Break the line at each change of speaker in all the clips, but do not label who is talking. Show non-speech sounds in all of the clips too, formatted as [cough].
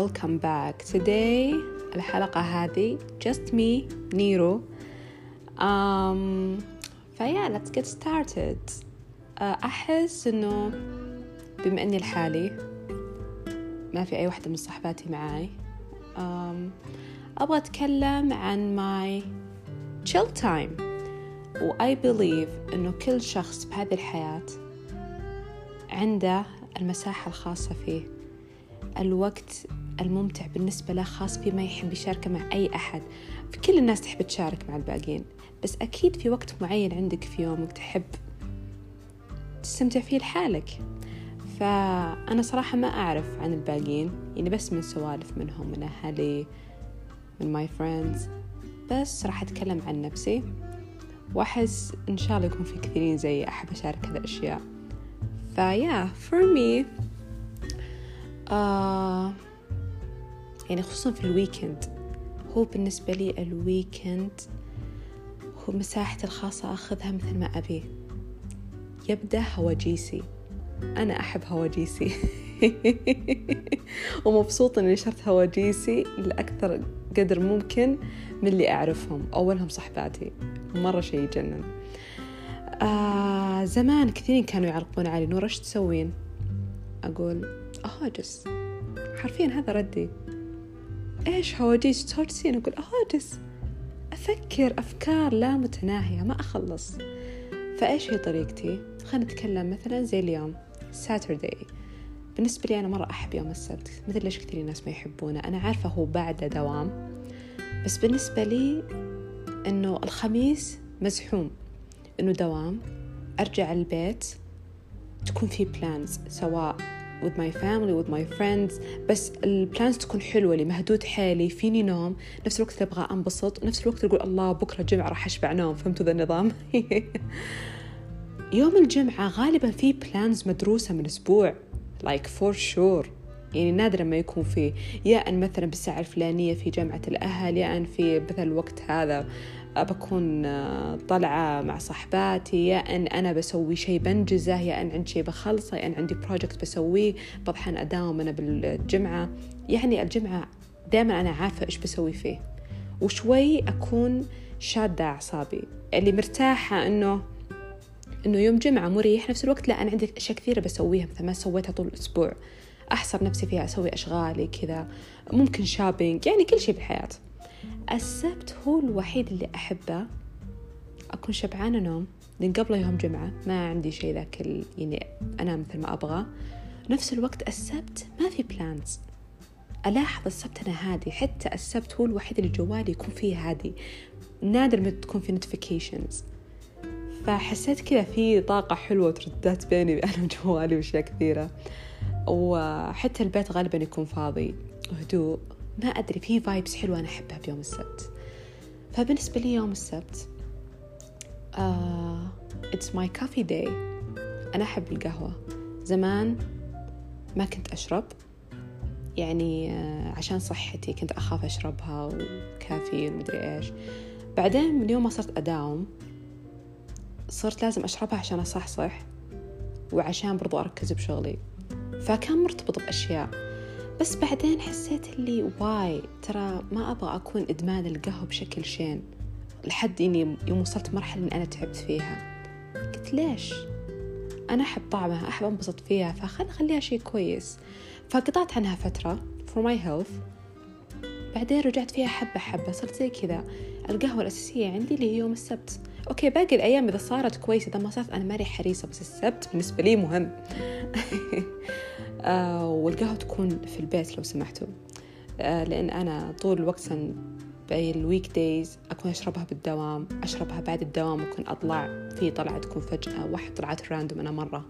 welcome back. Today الحلقة هذه just me نيرو um, فيا let's get started. Uh, أحس إنه بما إني لحالي ما في أي واحدة من صحباتي معاي. Um, أبغى أتكلم عن my chill time. و I believe إنه كل شخص بهذه الحياة عنده المساحة الخاصة فيه. الوقت الممتع بالنسبة له خاص فيه ما يحب يشاركه مع أي أحد. كل الناس تحب تشارك مع الباقين بس أكيد في وقت معين عندك في يومك تحب تستمتع فيه لحالك. فأنا صراحة ما أعرف عن الباقين يعني بس من سوالف منهم من أهلي من my friends بس راح أتكلم عن نفسي وأحس إن شاء الله يكون في كثيرين زي أحب أشارك هذه الأشياء. فيا for me آه يعني خصوصا في ال weekend هو بالنسبة لي ال weekend هو مساحتي الخاصة أخذها مثل ما أبي. يبدأ هواجيسي أنا أحب هواجيسي [laughs] ومبسوطة إني نشرت هواجيسي لأكثر قدر ممكن من اللي أعرفهم. أولهم صحباتي. مرة شيء يجنن. آه زمان كثيرين كانوا يعلقون علي. نور إيش تسوين؟ أقول أهاجس. حرفيا هذا ردي. إيش هواجيس تهاجسين أقول أهاجس أفكر أفكار لا متناهية ما أخلص. فإيش هي طريقتي؟ خلينا نتكلم مثلا زي اليوم ساتردي بالنسبة لي أنا مرة أحب يوم السبت مثل ليش كثير ناس ما يحبونه. أنا عارفة هو بعده دوام. بس بالنسبة لي إنه الخميس مزحوم. إنه دوام أرجع البيت تكون في plans سواء with my family with my friends. بس ال plans تكون حلوة لي مهدود حيلي فيني نوم. نفس الوقت أبغى أنبسط نفس الوقت أقول الله بكرة جمعة راح أشبع نوم. فهمتوا ذا النظام؟ [laughs] يوم الجمعة غالبا في plans مدروسة من أسبوع. Like for sure. يعني نادرا ما يكون في. يا أن مثلا بالساعة الفلانية في جامعة الأهل يا أن في مثل الوقت هذا. بكون طلعة مع صحباتي يا أن أنا بسوي شيء بنجزه يا أن عندي شيء بخلصه يا أن عندي بروجكت بسويه بطحن أداوم أنا بالجمعة. يعني الجمعة دائما أنا عارفة إيش بسوي فيه. وشوي أكون شادة أعصابي. اللي مرتاحة إنه إنه يوم جمعة مريح نفس الوقت لا أنا عندي أشياء كثيرة بسويها مثل ما سويتها طول الأسبوع. أحصر نفسي فيها أسوي أشغالي كذا. ممكن shopping يعني كل شيء بالحياة. السبت هو الوحيد اللي أحبه. أكون شبعانة نوم. لأن قبله يوم جمعة ما عندي شيء ذاك يعني أنام مثل ما أبغى. نفس الوقت السبت ما في plans ألاحظ السبت أنا هادي. حتى السبت هو الوحيد اللي جوالي يكون فيه هادي. نادر ما تكون في notifications فحسيت كذا في طاقة حلوة وترددات بيني [laughs] أنا وجوالي وأشياء كثيرة. وحتى البيت غالبا يكون فاضي. وهدوء. ما أدري في vibes حلوة أنا أحبها بيوم السبت. فبالنسبة لي يوم السبت it's my coffee day أنا أحب القهوة. زمان ما كنت أشرب يعني uh, عشان صحتي كنت أخاف أشربها وكافيين ومدري إيش. بعدين من يوم ما صرت أداوم صرت لازم أشربها عشان أصحصح وعشان برضو أركز بشغلي. فكان مرتبط بأشياء. بس بعدين حسيت اللي واي ترى ما أبغى أكون إدمان القهوة بشكل شين لحد إني يوم وصلت مرحلة إن أنا تعبت فيها. قلت ليش؟ أنا أحب طعمها أحب أنبسط فيها فخل أخليها شيء كويس. فقطعت عنها فترة for my health. بعدين رجعت فيها حبة حبة صرت زي كذا. القهوة الأساسية عندي اللي هي يوم السبت. أوكي باقي الأيام إذا صارت كويسة إذا ما صارت أنا ماني حريصة بس السبت بالنسبة لي مهم. [laughs] والقهوة تكون في البيت لو سمحتوا. آه لأن أنا طول الوقت باقي ال weekdays أكون أشربها بالدوام أشربها بعد الدوام أكون أطلع. في طلعة تكون فجأة واحد طلعت random أنا مرة.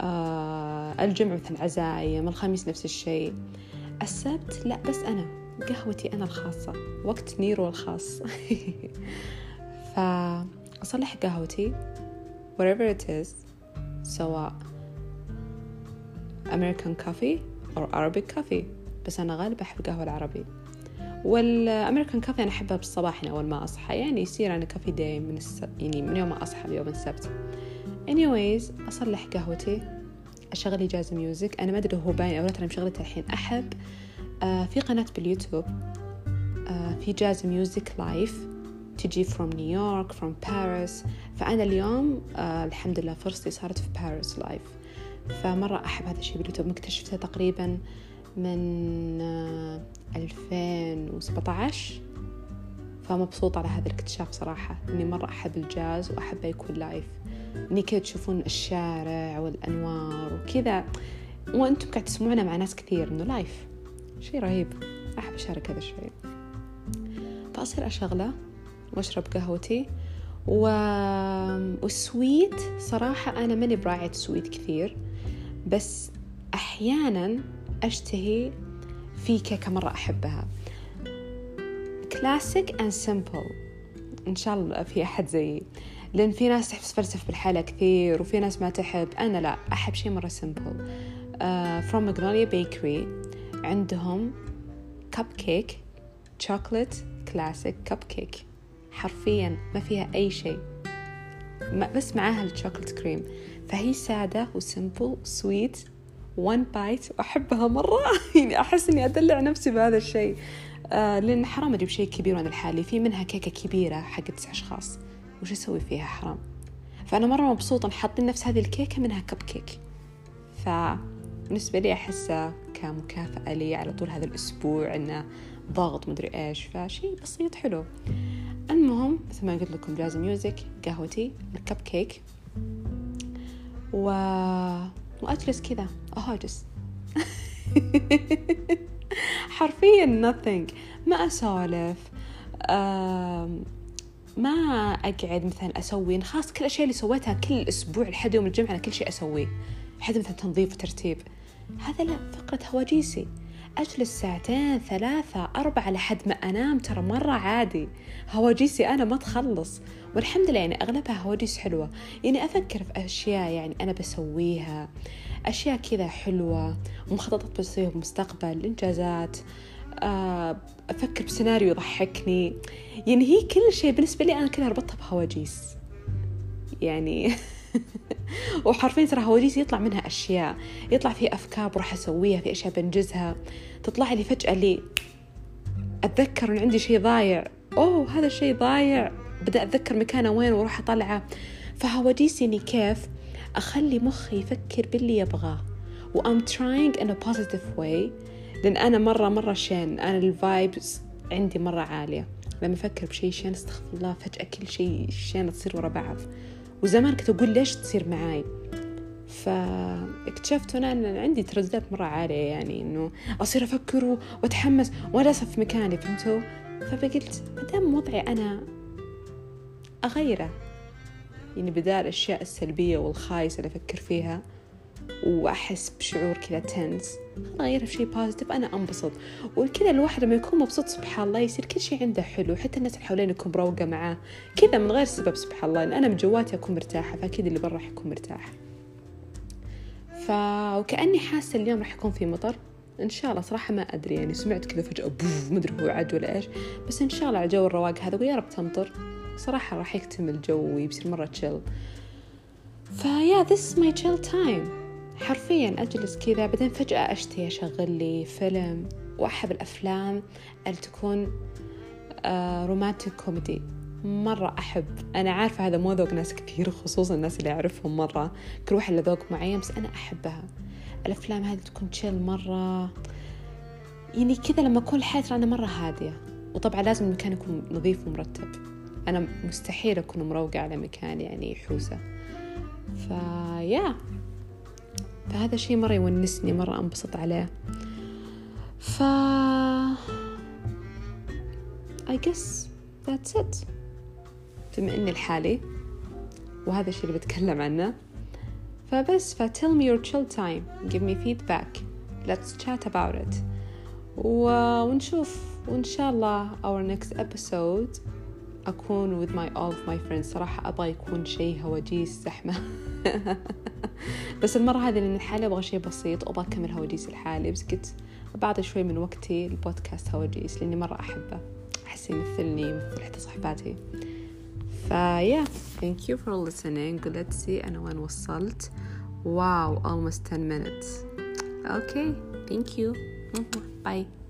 آه الجمعة مثل عزايم الخميس نفس الشيء. السبت لا بس أنا قهوتي أنا الخاصة وقت نيرو الخاص. [laughs] فأصلح قهوتي whatever it is سواء American coffee or Arabic coffee بس أنا غالبا أحب القهوة العربي وال American coffee أنا أحبها بالصباح أول ما أصحى. يعني يصير أنا coffee day من الس... يعني من يوم ما أصحى بيوم السبت. Anyways أصلح قهوتي أشغل لي jazz music أنا ما أدري هو باين أو لا ترى مشغلتها الحين. أحب آه في قناة باليوتيوب آه في jazz music live تجي from نيويورك from باريس فأنا اليوم آه الحمد لله فرصتي صارت في باريس live فمرة أحب هذا الشيء باليوتيوب مكتشفته تقريبا من آه 2017 فمبسوطة على هذا الاكتشاف صراحة إني مرة أحب الجاز وأحبه يكون live إني كذا تشوفون الشارع والأنوار وكذا. وأنتم قاعد تسمعونه مع ناس كثير إنه live شيء رهيب. أحب أشارك هذا الشيء. فأصير أشغله وأشرب قهوتي. و... وال sweet صراحة أنا ماني براعية sweet كثير. بس أحيانا أشتهي في كيكة مرة أحبها. classic and simple إن شاء الله في أحد زيي. لأن في ناس تحب تفلسف بالحلا كثير وفي ناس ما تحب. أنا لا أحب شيء مرة simple from ماجنوليا بيكري عندهم cupcake chocolate classic cupcake حرفيا ما فيها أي شيء بس معاها ال chocolate cream فهي سادة و simple sweet one bite وأحبها مرة. [laughs] يعني أحس إني أدلع نفسي بهذا الشيء. آه لأن حرام أجيب شيء كبير وأنا لحالي. في منها كيكة كبيرة حق تسع أشخاص. وش أسوي فيها؟ حرام. فأنا مرة مبسوطة حاطين نفس هذه الكيكة منها كب كيك فبالنسبة لي أحسه كمكافأة لي على طول هذا الأسبوع إنه ضغط مدري إيش. فشي بسيط حلو. المهم مثل ما قلت لكم jazz music قهوتي الكب كيك و... وأجلس كذا. أهاجس [laughs] حرفيا nothing. ما أسولف. ما أقعد مثلا أسوي خاص كل الأشياء اللي سويتها كل أسبوع لحد يوم الجمعة أنا كل شيء أسويه. لحد مثلا تنظيف وترتيب. هذا لا فقرة هواجيسي. أجلس ساعتين ثلاثة أربعة لحد ما أنام. ترى مرة عادي. هواجيسي أنا ما تخلص. والحمد لله يعني أغلبها هواجيس حلوة. يعني أفكر في أشياء يعني أنا بسويها. أشياء كذا حلوة. ومخططات بسويها بالمستقبل إنجازات. آه، أفكر بسيناريو يضحكني. يعني هي كل شيء بالنسبة لي أنا كذا ربطها بهواجيس. يعني [laughs] [laughs] وحرفيا ترى هواجيس يطلع منها أشياء يطلع في أفكار بروح أسويها في أشياء بنجزها. تطلع لي فجأة لي أتذكر إن عندي شيء ضايع. أوه هذا الشيء ضايع. بدأ أتذكر مكانه وين وأروح أطلعه. فهواجيس يعني كيف أخلي مخي يفكر باللي يبغاه. و I'm trying in a positive لأن أنا مرة مرة شين. أنا الفايبس عندي مرة عالية. لما أفكر بشيء شين أستغفر الله فجأة كل شيء شين تصير ورا بعض. وزمان كنت أقول ليش تصير معاي؟ فاكتشفت أنا أن عندي ترددات مرة عالية يعني إنه أصير أفكر وأتحمس وأنا في مكاني فهمتوا؟ فقلت مدام وضعي أنا أغيره يعني بدال الأشياء السلبية والخايسة اللي أفكر فيها وأحس بشعور كذا تنس. أغيرها في شيء بوزيتيف أنا أنبسط. وكذا الواحد لما يكون مبسوط سبحان الله يصير كل شيء عنده حلو. حتى الناس اللي حوالين يكون مروقة معاه. كذا من غير سبب سبحان الله. إن أنا من جواتي أكون مرتاحة فأكيد اللي برا راح يكون مرتاح. ف وكأني حاسة اليوم راح يكون في مطر. إن شاء الله صراحة ما أدري. يعني سمعت كذا فجأة بوف مدري هو عد ولا إيش. بس إن شاء الله على الجو الرواق هذا ويا رب تمطر. صراحة راح يكتمل الجو ويصير مرة chill ف yeah it's my chill time. حرفيا أجلس كذا بعدين فجأة أشتهي أشغل لي فيلم. وأحب الأفلام اللي تكون romantic comedy مرة أحب. أنا عارفة هذا مو ذوق ناس كثير خصوصا الناس اللي أعرفهم مرة. كل واحد له ذوق معين بس أنا أحبها. الأفلام هذه تكون تشيل مرة. يعني كذا لما أكون الحياة أنا مرة هادية. وطبعا لازم المكان يكون نظيف ومرتب. أنا مستحيل أكون مروقة على مكان يعني حوسة فيا فهذا شيء مرة يونسني مرة أنبسط عليه. ف I guess that's it. بما إني لحالي وهذا الشيء اللي بتكلم عنه. فبس ف tell me your chill time. Give me feedback. Let's chat about it. و... ونشوف وإن شاء الله our next episode أكون with my all of my friends. صراحة أبغى يكون شيء هواجيس زحمة. [laughs] بس المرة هذه لأن الحالة أبغى شيء بسيط وأبغى أكمل هواجيس الحالي بس قلت بعطي شوي من وقتي البودكاست هواجيس لأني مرة أحبه. أحس يمثلني يمثل حتى صحباتي. فيا thank you for listening. Let's see أنا وين وصلت. واو almost 10 minutes. Okay. Thank you. [laughs] Bye.